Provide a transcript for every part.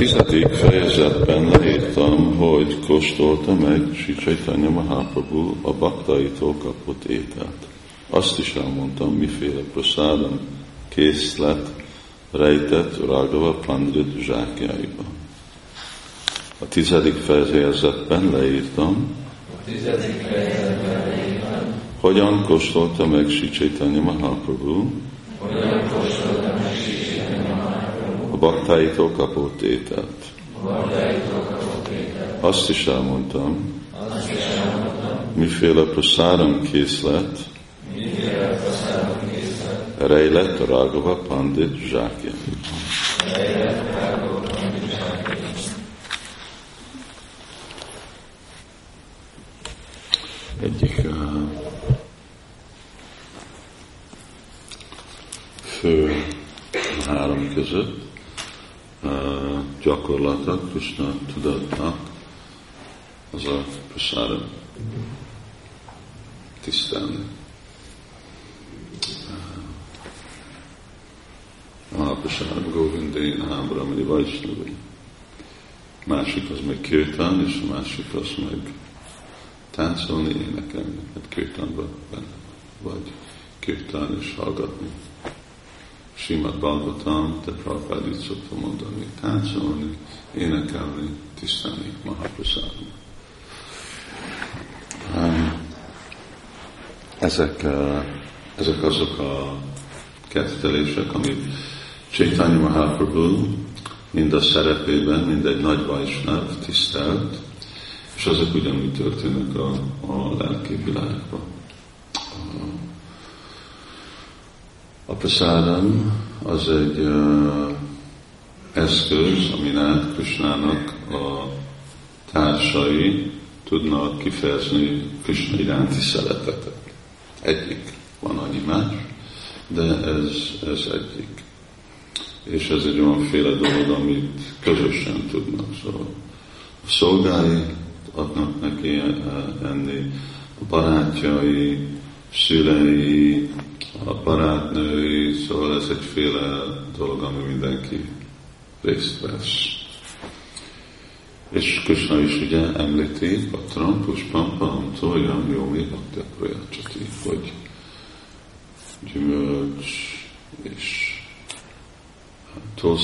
tizedik fejezetben leírtam, hogy kóstolta meg Sri Chaitanya Mahaprabhu a baktaitól kapott ételt. Azt is elmondtam, miféle prasádam készlet rejtett Ragava Pandrit zsákjaiba. A tizedik fejezetben leírtam, a tizedik fejezetben leírtam hogyan kóstolta meg Sri Chaitanya Mahaprabhu, hogyan kóstolta baktáitól kapott ételt. Azt is elmondtam, miféle prasáram készlet, rejlett a Rágava Pandit zsákja. Egyik uh, fő három között gyakorlata Krishna tudatnak az a prasára tisztelni. Mahaprasad Govindé Nábramani Vajsnavi. Másik az meg kirtán, és a másik az meg táncolni, énekelni. Hát kirtánban benne vagy kirtán és hallgatni. Simad Bhagavatam, de Prabhupád így szokta mondani, táncolni, énekelni, tisztelni Mahaprasadnak. Um, ezek, uh, ezek azok a kettelések, amit Chaitanya Mahaprabhu mind a szerepében, mind egy nagy vajsnáv tisztelt, és azok ugyanúgy történnek a, a lelki világban. Prasádam az egy uh, eszköz, amin át Krishnának a társai tudnak kifejezni Krishna iránti szeretetet. Egyik, van annyi más, de ez, ez egyik. És ez egy olyanféle dolog, amit közösen tudnak. Szóval a szolgái adnak neki enni, a barátjai, szülei, a barátnői, szóval ez egyféle dolog, ami mindenki részt vesz. És Krishna is ugye említi, Patram, Puspam, Pam, Toljam, Jómi, Bhakti, Projacsati, hogy gyümölcs, és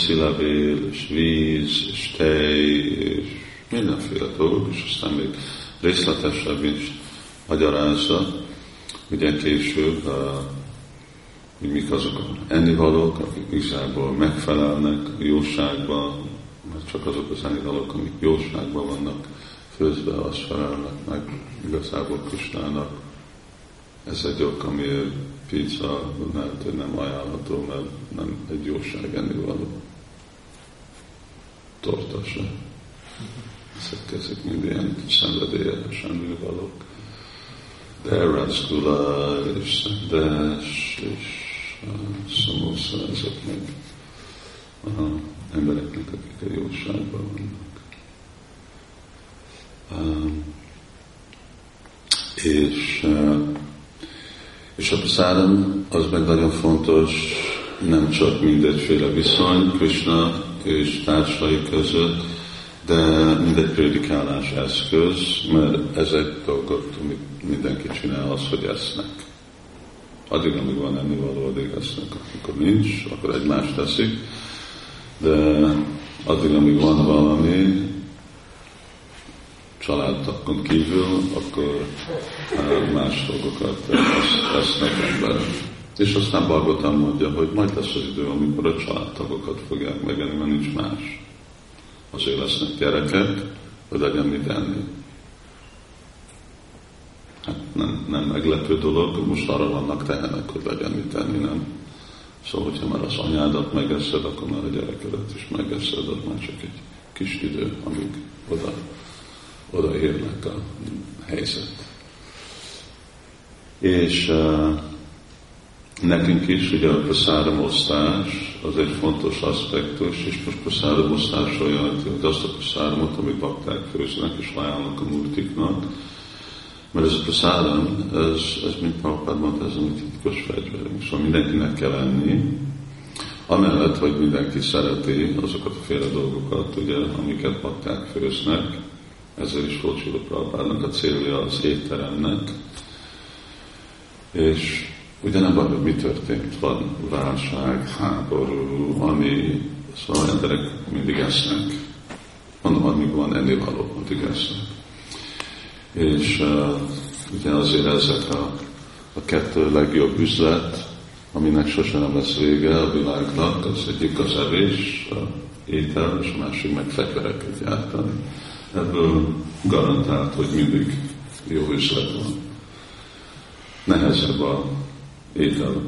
levél, és víz, és tej, és mindenféle dolog, és aztán még részletesebb is magyarázza, ugye később hogy mik azok a ennivalók, akik igazából megfelelnek a jóságban, mert csak azok az ennivalók, amik jóságban vannak főzve, az felelnek meg igazából Kristának. Ez egy ok, amiért pizza lehet, nem ajánlható, mert nem egy jóság ennivaló. Torta se. Ezek, ezek mind ilyen szenvedélyes ennivalók. Racgula és szendes és szomósza ezeknek az embereknek, akik a jóságban vannak. És, és a prasadam az meg nagyon fontos, nem csak mindegyféle viszony Krishna és társai között, de mindegy prédikálás eszköz, mert ezek dolgok, amit mindenki csinál, az, hogy esznek addig, amíg van ennivaló, addig esznek, amikor nincs, akkor egymást teszik, de addig, amíg van valami családtakon kívül, akkor eh, más dolgokat tesznek emberek. És aztán Bargotán mondja, hogy majd lesz az idő, amikor a családtagokat fogják megenni, mert nincs más. Azért lesznek gyerekek, hogy legyen mit enni hát nem, nem meglepő dolog, most arra vannak tehenek, hogy legyen mit tenni, nem? Szóval, hogyha már az anyádat megeszed, akkor már a gyerekedet is megeszed, az már csak egy kis idő, amíg oda, oda érnek a helyzet. És uh, nekünk is ugye a praszáramosztás az egy fontos aspektus, és most praszáramosztás olyan, hogy azt a praszáramot, amit bakták főznek és ajánlnak a multiknak, mert ez a prasádam, ez, ez mint Prabhupád mondta, ez a titkos fegyverünk. Szóval mindenkinek kell enni, Amellett, hogy mindenki szereti azokat a féle dolgokat, ugye, amiket bakták főznek, ezzel is volt Prabhupádnak a célja az étteremnek, és hogy mi történt, van válság, háború, ami, szóval emberek mindig esznek. Mondom, amíg van ennivaló, addig esznek. És uh, ugye azért ezek a, a kettő legjobb üzlet, aminek sosem nem lesz vége a világnak, az egyik az evés, a étel, és a másik meg fegyvereket gyártani. Ebből garantált, hogy mindig jó üzlet van. Nehezebb a étel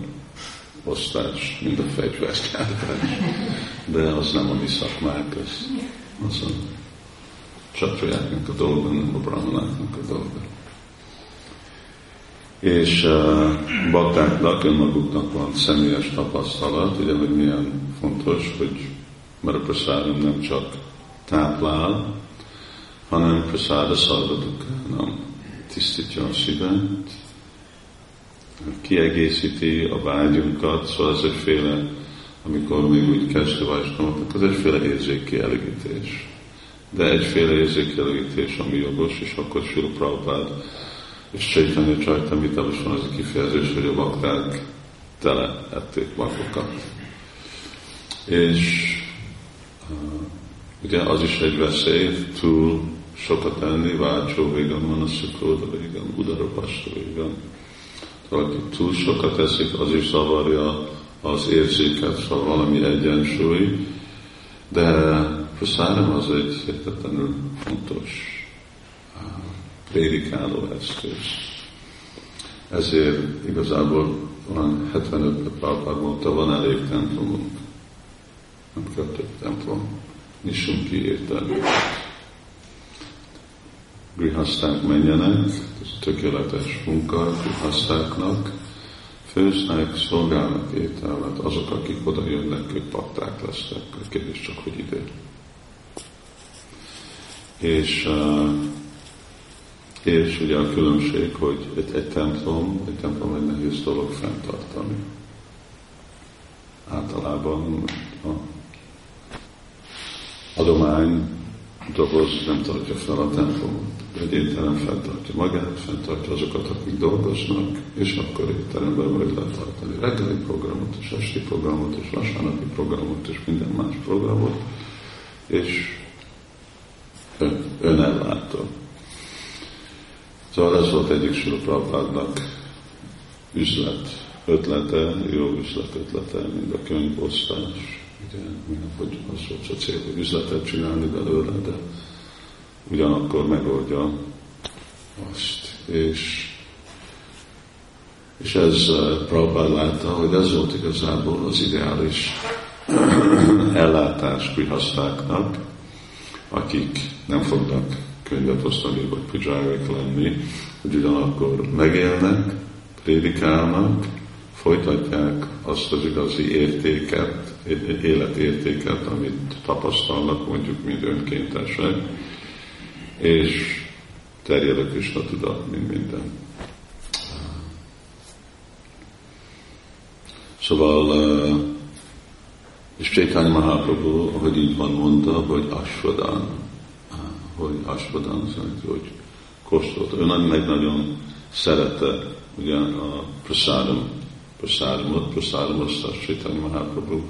osztás, mint a fegyvergyártás. De az nem a mi szakmák, az, az a csatrojáknak a dolga, nem a brahmanáknak a dolga. És uh, baktáknak, önmaguknak van személyes tapasztalat, ugye, hogy milyen fontos, hogy mert a prasárom nem csak táplál, hanem prasáda nem tisztítja a szívet, kiegészíti a vágyunkat, szóval ez egyféle, amikor még úgy kezdő vajsnavoknak, az egyféle érzékkielégítés. De egyféle érzékkielégítés, ami jogos, és akkor Sila Prabhupád és Csaitanya Csajtamita is van az a kifejezés, hogy a bakták tele ették magukat. És uh, ugye az is egy veszély, túl sokat enni, váltsó végem van a szükóda végem, udarapasztó végem. Valaki túl sokat eszik, az is zavarja az érzéket, szóval valami egyensúly, de praszáram az egy hihetetlenül fontos prédikáló eszköz. Ezért igazából van 75 Prabhupád mondta, van elég templomunk. Nem kell több templom. Nyissunk ki értelmét. Grihaszták menjenek, ez tökéletes munka grihasztáknak, főznek, szolgálnak ételmet, azok, akik oda jönnek, ők pakták lesznek, a kérdés csak, hogy ide. És uh, és ugye a különbség, hogy egy, egy templom, egy templom egy nehéz dolog fenntartani. Általában a adomány doboz nem tartja fel a templomot. Egy étterem fenntartja magát, fenntartja azokat, akik dolgoznak, és akkor étteremben majd lehet tartani reggeli programot, és esti programot, és vasárnapi programot, és minden más programot, és ön, önellátó. Szóval ez volt egyik Prabhupádnak üzlet ötlete, jó üzlet ötlete, mint a könyvosztás. Ugye, minden, hogy az volt a cél, hogy üzletet csinálni belőle, de ugyanakkor megoldja azt. És, és ez uh, Prabhupád látta, hogy ez volt igazából az ideális ellátás prihasztáknak, akik nem fognak könyvet osztani, vagy pujárik lenni, hogy ugyanakkor megélnek, prédikálnak, folytatják azt az igazi értéket, életértéket, amit tapasztalnak, mondjuk, mint önkéntesek, és terjed a Krishna tudat, mint minden. Szóval, és Csaitanya Mahaprabhu, ahogy így van mondta, hogy Ashvadan, hogy Aspadan, hogy kóstolt. Ő meg nagyon szerette ugye a prasádam, prasádamot, prasádam azt a Chaitanya Mahaprabhu.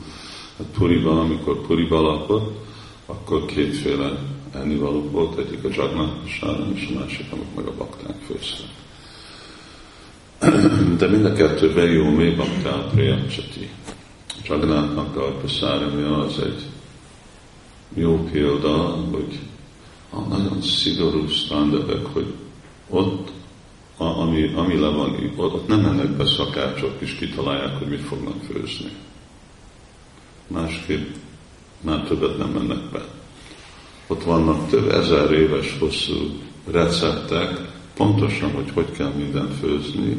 Hát Puriban, amikor Puriban lakott, akkor kétféle ennivaló volt, egyik a Jagnat prasádam, és a másik, amit meg a bakták főztek. De mind a kettőben jó mély baktál Priyamcsati. Jagnatnak a prasádamja az egy jó példa, hogy a nagyon szigorú standardek, hogy ott, a, ami, ami le van, ott, nem mennek be szakácsok, és kitalálják, hogy mit fognak főzni. Másképp már többet nem mennek be. Ott vannak több ezer éves hosszú receptek, pontosan, hogy hogy kell mindent főzni,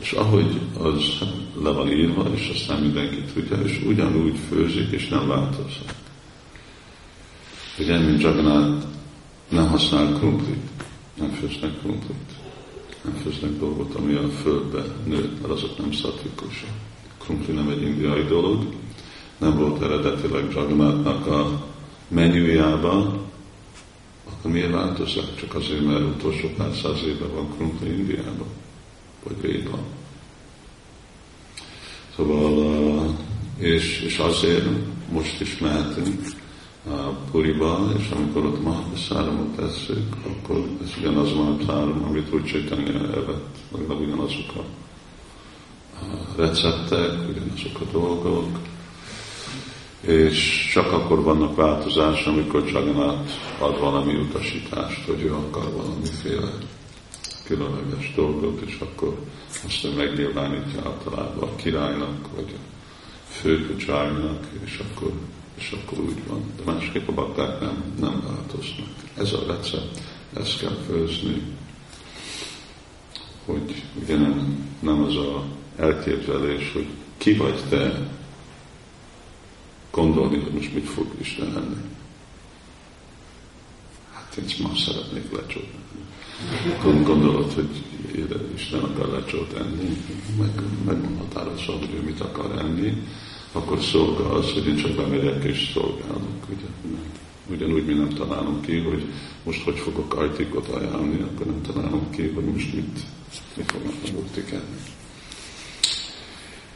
és ahogy az le van írva, és aztán mindenki tudja, és ugyanúgy főzik, és nem változik. Ugye, mint Jagannath nem használ krumplit, nem főznek krumplit, nem főznek dolgot, ami a földbe nőtt, mert azok nem szatvikusok. Krumpli nem egy indiai dolog, nem volt eredetileg Jagannathnak a menüjában, akkor miért változzák? Csak azért, mert utolsó pár száz éve van krumpli Indiában, vagy répa. Szóval, és, és azért most is mehetünk a Puriba, és amikor ott Mahaprasáramot tesszük, akkor ez ugyanaz Mahaprasáram, amit úgy Csaitanya elvett, legalább ugyanazok a receptek, ugyanazok a dolgok, és csak akkor vannak változás, amikor Csaganát ad valami utasítást, hogy ő akar valamiféle különleges dolgot, és akkor azt megnyilvánítja általában a királynak, vagy a főköcsárnak, és akkor, és akkor úgy van. De másképp a bakták nem, nem változnak. Ez a recept, ezt kell főzni, hogy ugye nem, nem az a elképzelés, hogy ki vagy te, gondolni, hogy most mit fog Isten lenni. Hát én ma szeretnék lecsót. Gondolod, hogy Isten akar lecsót enni, meg, meg határozza, hogy ő mit akar enni, akkor szolga az, hogy én csak bemegyek és szolgálok. Ugye? Ugyanúgy mi nem találom ki, hogy most hogy fogok ajtikot ajánlani, akkor nem találom ki, hogy most mit, mit fognak a enni.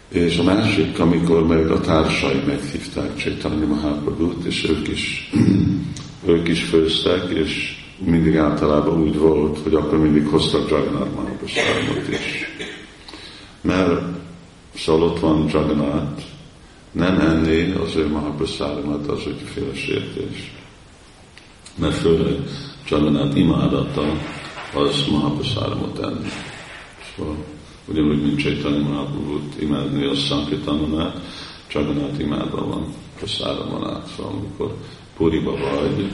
És a másik, amikor meg a társai meghívták Csaitanya Mahaprabhut, és ők is, ők is főztek, és mindig általában úgy volt, hogy akkor mindig hoztak Jagannath Mahaprabhut is. Mert szóval ott van Jagannath, nem enni az ő Mahaprabhut, az féle sértés. Mert főleg Jagannath imádata az Mahaprabhut enni. Szóval ugyanúgy, mint Csaitanya Mahaprabhut imádni a Sankirtananát, Csaganát imádva van, praszára van át, szóval amikor Puriba vagy,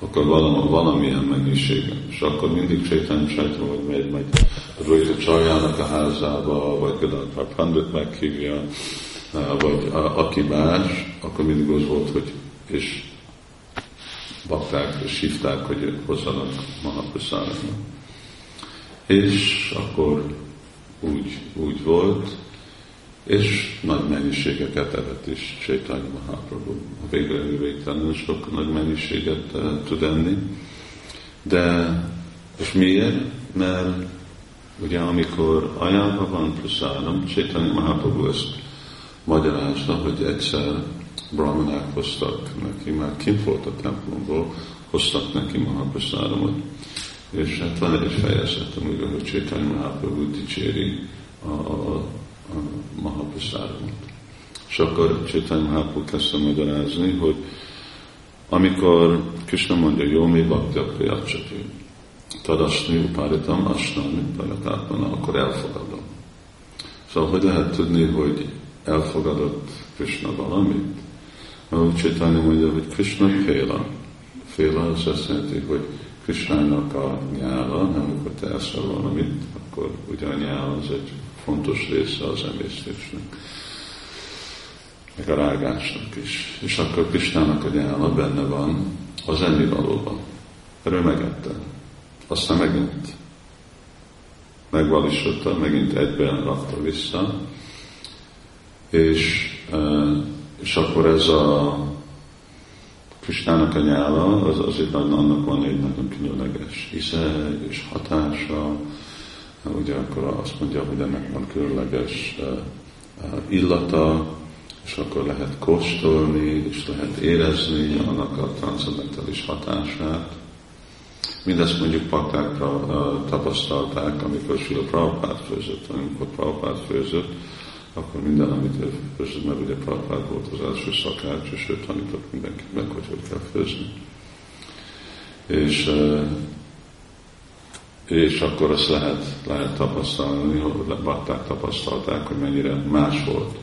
akkor valami, valamilyen mennyiségen, és akkor mindig Csaitanya Csaitanya, vagy megy, megy a Csajának a házába, vagy például Pandit meghívja, vagy aki más, akkor mindig az volt, hogy és bakták, és hívták, hogy hozzanak Mahaprasára. És akkor úgy, úgy volt, és nagy mennyiségeket evett is Csaitanya Mahaprabhu. A végre végtelenül sok nagy mennyiséget uh, tud enni. De, és miért? Mert ugye amikor ajánlva van prasáram, Csaitanya Mahaprabhu ezt magyarázta, hogy egyszer brahmanák hoztak neki, már kint volt a templomból, hoztak neki Mahaprasáramot, és hát van egy fejezet, amiben a Csaitanya Mahaprabhu dicséri a, a, a Mahaprasáramot. És akkor Csaitanya Mahaprabhu kezdte magyarázni, hogy amikor Krishna mondja, jó, mi bakti a priyacsati, tadasni upáritam asnani pajatátmana, akkor elfogadom. Szóval hogy lehet tudni, hogy elfogadott Krishna valamit? Ahogy Csaitanya mondja, hogy Krishna féla. Féla az azt jelenti, hogy Krisnának a nyála, amikor te eszel valamit, akkor ugye a nyál az egy fontos része az emésztésnek, meg a rágásnak is. És akkor Krisnának a nyála benne van az ennivalóban. Erről megette. Aztán megint megvalisotta, megint egyben rakta vissza, és, és akkor ez a Kristának a nyála, az azért annak van egy nagyon különleges íze és hatása, ugye akkor azt mondja, hogy ennek van különleges illata, és akkor lehet kóstolni, és lehet érezni annak a transzendentális hatását. Mindezt mondjuk paktákra tapasztalták, amikor Sula Prabhupád főzött, amikor Prabhupád főzött, akkor minden, amit ő főzött, mert ugye Prabhupád volt az első szakács, és ő tanított mindenkit meg, hogy hogy kell főzni. És, és akkor azt lehet, lehet tapasztalni, hogy bakták tapasztalták, hogy mennyire más volt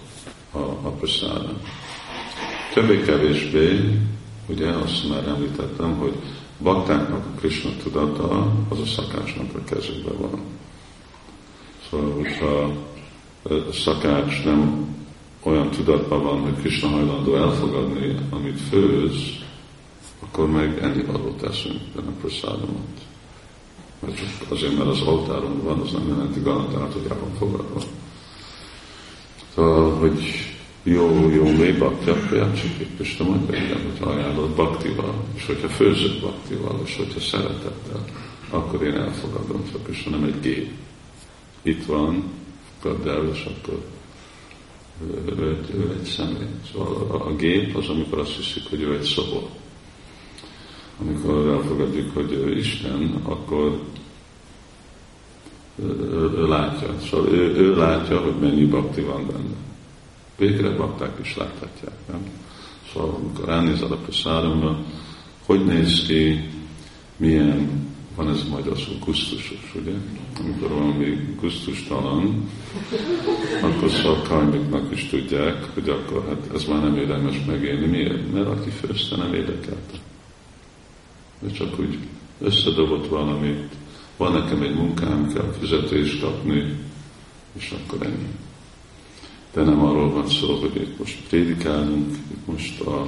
a, a praszáda. Többé-kevésbé, ugye azt már említettem, hogy baktáknak a Krishna tudata az a szakácsnak a kezében van. Szóval, hogyha szakács nem olyan tudatban van, hogy Krishna hajlandó elfogadni, amit főz, akkor meg enni valót teszünk benne praszádomot. Mert csak azért, mert az oltáron van, az nem jelenti garantált, hogy el van fogadva. Szóval, hogy jó, jó mély bakti, akkor játszik itt Pista mondja, igen, hogy ajánlod baktival, és hogyha főzök baktival, és hogyha szeretettel, akkor én elfogadom, csak Pista nem egy gép. Itt van, el, és akkor ő, ő, egy személy. Szóval a, a gép az, amikor azt hiszik, hogy ő egy szobor. Amikor elfogadjuk, hogy ő Isten, akkor ő, ő, ő látja. Szóval ő, ő látja, hogy mennyi bakti van benne. Végre bakták is láthatják, nem? Szóval amikor elnézel a praszáramra, hogy néz ki, milyen, van ez magyar szó, gusztusos, ugye? Amikor valami gusztustalan, akkor szakkarmiknak is tudják, hogy akkor hát ez már nem érdemes megélni. Miért? Mert aki főzte nem érdekelte. De csak úgy összedobott valamit, van nekem egy munkám, kell fizetést kapni, és akkor ennyi. De nem arról van szó, hogy itt most prédikálunk, itt most a,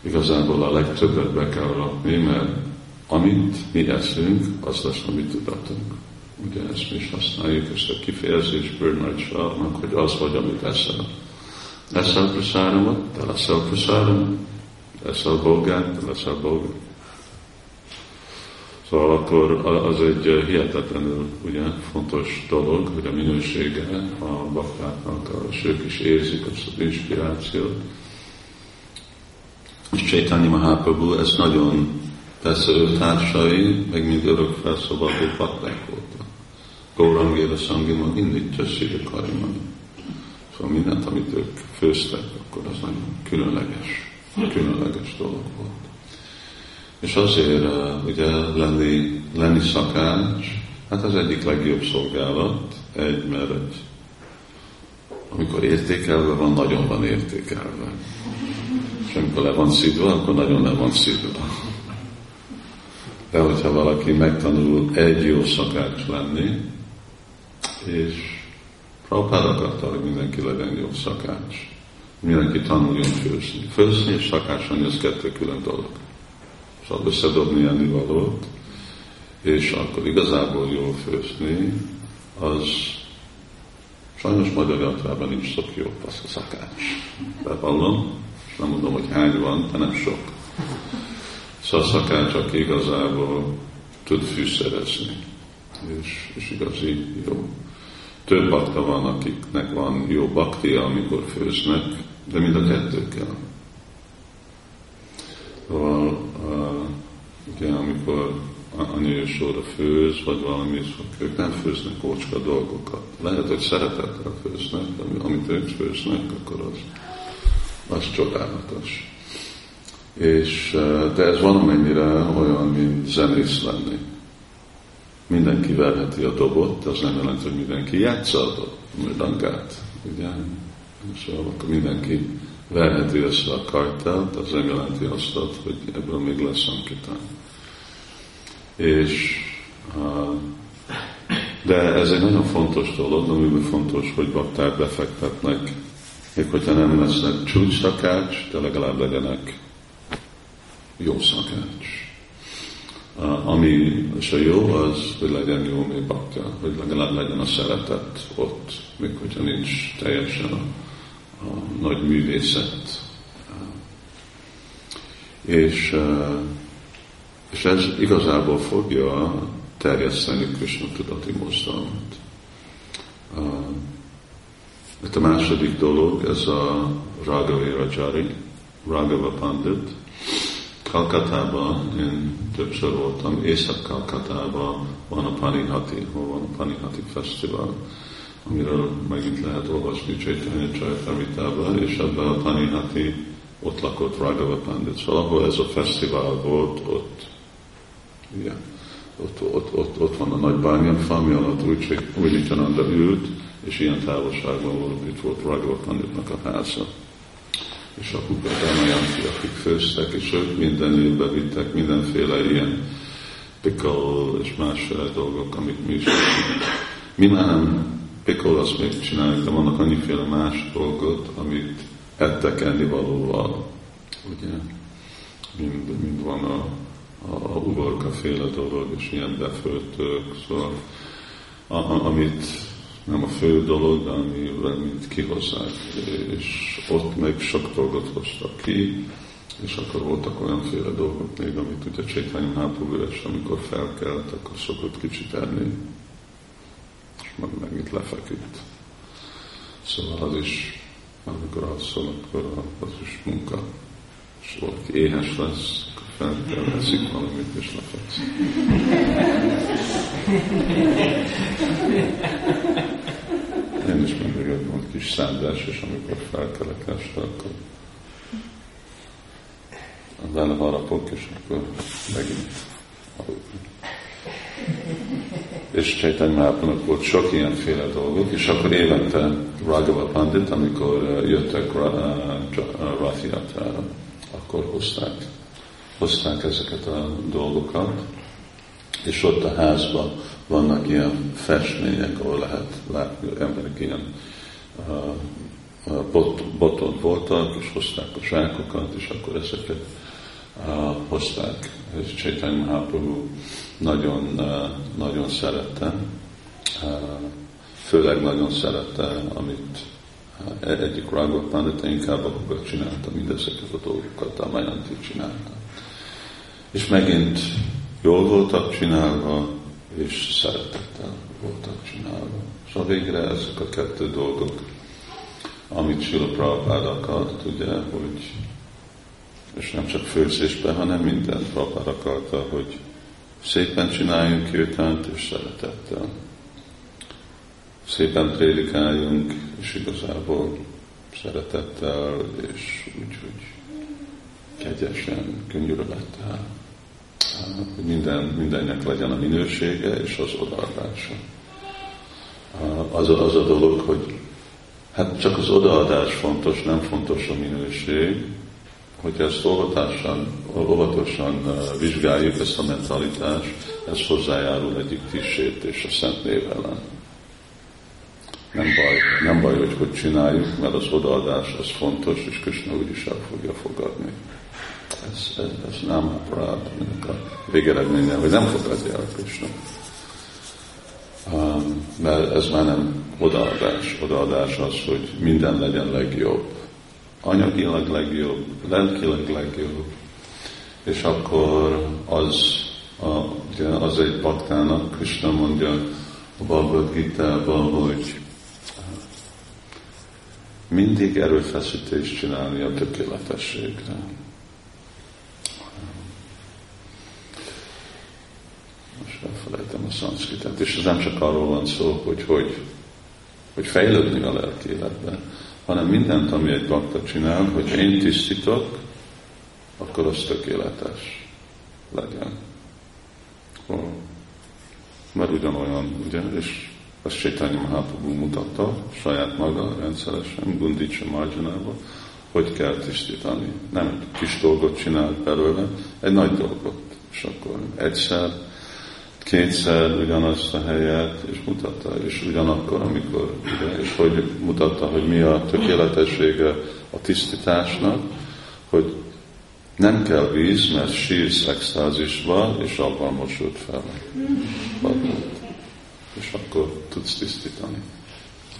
igazából a legtöbbet be kell rakni, mert amit mi eszünk, az lesz a mi tudatunk. Ugye ezt mi is használjuk, ezt a kifejezést Bernard Shaw-nak, hogy az vagy, amit eszel. Eszel praszáramat, te leszel praszáramat, eszel bolgát, te leszel bolgát. Szóval akkor az egy hihetetlenül ugye, fontos dolog, hogy a minősége a baktáknak, és ők is érzik azt az inspirációt. És Csaitanya Mahaprabhu, ez nagyon, persze ő társai, meg mind örök felszabadult bakták voltak. Gaurangéra Sangima mindig többszíre karimani. Szóval mindent, amit ők főztek, akkor az nagyon különleges, különleges dolog volt. És azért uh, ugye lenni, lenni szakács, hát az egyik legjobb szolgálat, egy, mert egy, amikor értékelve van, nagyon van értékelve. És amikor le van szidva, akkor nagyon le van szidva. De hogyha valaki megtanul egy jó szakács lenni, és Prabhupád akarta, hogy mindenki legyen jó szakács. Mindenki tanuljon főzni. Főzni és szakácsolni, az kettő külön dolog szóval összedobni ennivalót, és akkor igazából jó főzni, az sajnos magyar nyelvben nincs sok jó az a szakács. Bevallom, és nem mondom, hogy hány van, de nem sok. Szóval szakács, aki igazából tud fűszerezni, és, és igazi jó. Több bakta van, akiknek van jó baktia, amikor főznek, de mind a kettő kell. Szóval ugye, amikor anya sorra főz, vagy valami, ők nem főznek kocska dolgokat. Lehet, hogy szeretettel főznek, de amit ők főznek, akkor az, az csodálatos. És, de ez valamennyire olyan, mint zenész lenni. Mindenki verheti a dobot, az nem jelenti, hogy mindenki játsza a dobot, ugye? Szóval akkor mindenki verheti össze a kartelt, az nem jelenti azt, hogy ebből még lesz ankitán. És de ez egy nagyon fontos dolog, amiben fontos, hogy bakták befektetnek, még hogyha nem lesznek csúcs szakács, de legalább legyenek jó szakács. Ami a jó az, hogy legyen jó még baktya, hogy legalább legyen a szeretet ott, még hogyha nincs teljesen a a nagy művészet. És, és ez igazából fogja terjeszteni Krishna tudati mozdalmat. Itt a második dolog, ez a Raghavi Rajari, Raghava Pandit. Kalkatában én többször voltam, Észak-Kalkatában van a Panihati, hol van a Panihati Fesztivál, amiről megint lehet olvasni Csaitanya Csajtamitában, és ebben a Taninati ott lakott Raghava Pandit. Szóval ahol ez a fesztivál volt, ott, igen, ott, ott, ott, ott van a nagy bányaffa, ami alatt úgy, úgy ült, és ilyen távolságban volt, itt volt Raghava Panditnak a háza. És a Hugadamayanti, akik főztek, és ők minden évben vittek mindenféle ilyen pickle és más dolgok, amit mi is Mi már nem. Pikol azt még csináljuk, de vannak annyiféle más dolgot, amit ettek ennivalóval, ugye, mind, mind van a, a, a uborka féle dolog, és ilyen befőttök, szóval a, a, amit nem a fő dolog, amire mint kihozzák. És ott meg sok dolgot hoztak ki, és akkor voltak olyanféle dolgok még, amit ugye Csétány Mahaprabhu amikor felkelt, akkor szokott kicsit enni, és meg megint lefeküdt. Szóval az is, amikor alszol, akkor az is munka. És valaki éhes lesz, kell veszik valamit, és lefeksz. Én is mindig volt kis szándás, és amikor felkelek este, akkor vele harapok, és akkor megint. És Csaitany Mahaprabhu volt sok ilyenféle dolgok, és akkor évente Raghava Pandit, amikor jöttek Rathiatára, akkor hozták, hozták ezeket a dolgokat, és ott a házban vannak ilyen festmények, ahol lehet látni, emberek ilyen bot, boton voltak, és hozták a zsákokat, és akkor ezeket uh, hozták. És Csaitany Mahaprabhu nagyon, uh, nagyon szerette, főleg nagyon szerette, amit egyik Raghav Pandita inkább akkor csinálta mindezeket a dolgokat, amelyen csinálta. És megint jól voltak csinálva, és szeretettel voltak csinálva. Szóval végre ezek a kettő dolgok, amit Sila Prabhupád akart, ugye, hogy és nem csak főzésben, hanem minden Prabhupád akarta, hogy szépen csináljunk kirtánt és szeretettel. Szépen prédikáljunk, és igazából szeretettel, és úgy, hogy kegyesen, könyörülettel hogy minden, mindennek legyen a minősége és az odaadása. Az a, az a dolog, hogy hát csak az odaadás fontos, nem fontos a minőség, hogy ezt óvatosan, óvatosan vizsgáljuk ezt a mentalitást, ez hozzájárul egyik és a szent név ellen. Nem baj, nem baj, hogy hogy csináljuk, mert az odaadás az fontos, és Krishna úgyis el fogja fogadni ez, ez, ez nem aminek a végeredménye, hogy nem fogadja el Krishna. Um, mert ez már nem odaadás. Odaadás az, hogy minden legyen legjobb. Anyagilag legjobb, lelkileg legjobb. És akkor az, a, ugye, az egy baktának, Krishna mondja a Bhagavad Gita-ban, hogy mindig erőfeszítést csinálni a tökéletességre. A szanszkritet, és ez nem csak arról van szó, hogy hogy, hogy fejlődni a lelki életben, hanem mindent, ami egy bakta csinál, hogy én tisztítok, akkor az tökéletes legyen. Oh. Mert ugyanolyan, ugye, és ezt Sétányi Mahaprabhu mutatta saját maga rendszeresen, Gundicsa Marjanában, hogy kell tisztítani. Nem egy kis dolgot csinál belőle, egy nagy dolgot. És akkor egyszer kétszer ugyanazt a helyet, és mutatta, és ugyanakkor, amikor, ugye, és hogy mutatta, hogy mi a tökéletessége a tisztításnak, hogy nem kell víz, mert sírsz extázisba, és abban mosult fel. És akkor tudsz tisztítani.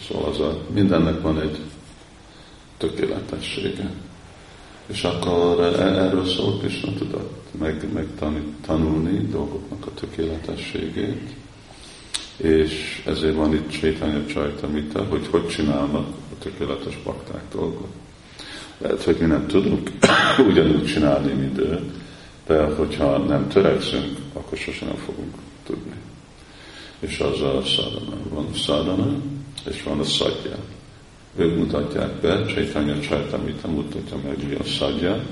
Szóval az a, mindennek van egy tökéletessége. És akkor erről szól Krishna tudat, meg, meg tanulni dolgoknak a tökéletességét. És ezért van itt Csaitanya Csajtamita, hogy hogy csinálnak a tökéletes bakták dolgot. Lehet, hogy mi nem tudunk ugyanúgy csinálni, mint ő, de hogyha nem törekszünk, akkor sosem nem fogunk tudni. És az a szadana. Van a szadana, és van a szadja ők mutatják be, Csaitanya Csaitamita mutatja meg, mi a szadja,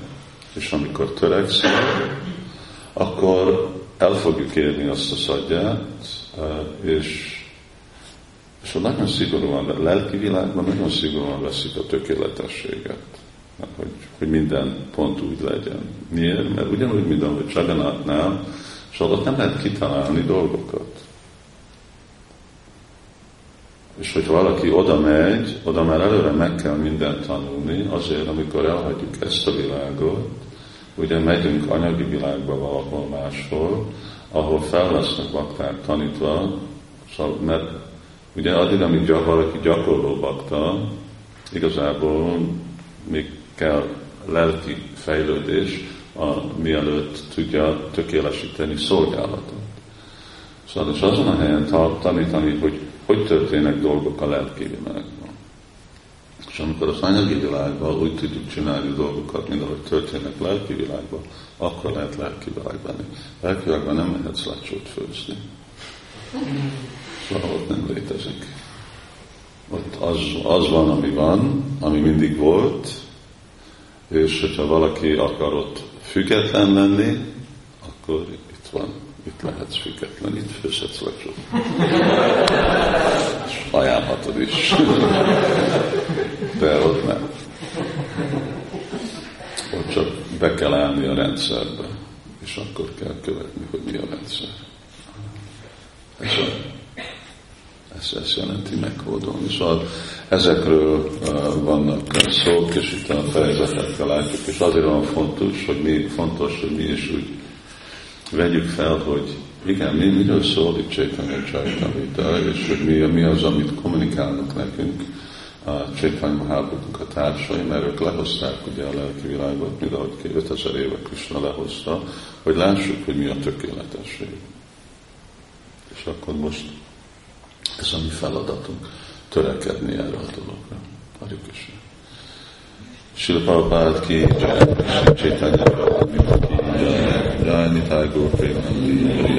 és amikor törekszel, akkor el fogjuk érni azt a szadját, és, és a nagyon szigorúan, a lelki világban nagyon szigorúan veszik a tökéletességet, hogy, hogy minden pont úgy legyen. Miért? Mert ugyanúgy, mint ahogy Csaganatnál, és ott nem lehet kitalálni dolgokat. És hogyha valaki oda megy, oda már előre meg kell mindent tanulni, azért, amikor elhagyjuk ezt a világot, ugye megyünk anyagi világba valahol máshol, ahol fel bakták tanítva, szóval, mert Ugye addig, amíg valaki gyakorló bakta, igazából még kell lelki fejlődés, a, mielőtt tudja tökélesíteni szolgálatot. Szóval és azon a helyen tanítani, hogy hogy történnek dolgok a lelki világban. És amikor az anyagi világban úgy tudjuk csinálni dolgokat, mint ahogy történnek lelki világban, akkor lehet lelki világban. Lelki világban nem mehetsz lecsót főzni. Szóval ott nem létezik. Ott az, az van, ami van, ami mindig volt, és hogyha valaki akar ott független lenni, akkor itt van, itt lehetsz független, itt főzhetsz. És ajánlhatod is. De ott nem. Ott csak be kell állni a rendszerbe, és akkor kell követni, hogy mi a rendszer. Ez, a, ez, ez jelenti meghódolni. Szóval ezekről uh, vannak szók, és itt a fejezetekkel látjuk, és azért van fontos, hogy mi, fontos, hogy mi is úgy vegyük fel, hogy igen, mi, miről szól itt Csaitanya Csaitamita, és hogy mi, mi az, amit kommunikálnak nekünk a Csaitanya Mahábudnak a társai, mert ők lehozták ugye a lelki világot, mint ahogy 5000 éve Krishna lehozta, hogy lássuk, hogy mi a tökéletesség. És akkor most ez a mi feladatunk, törekedni erre a dologra. Hagyjuk is. Sila Prabhupád ki, Jai, Chaitanya Prabhupád ki, anni, sai, come. Ecco,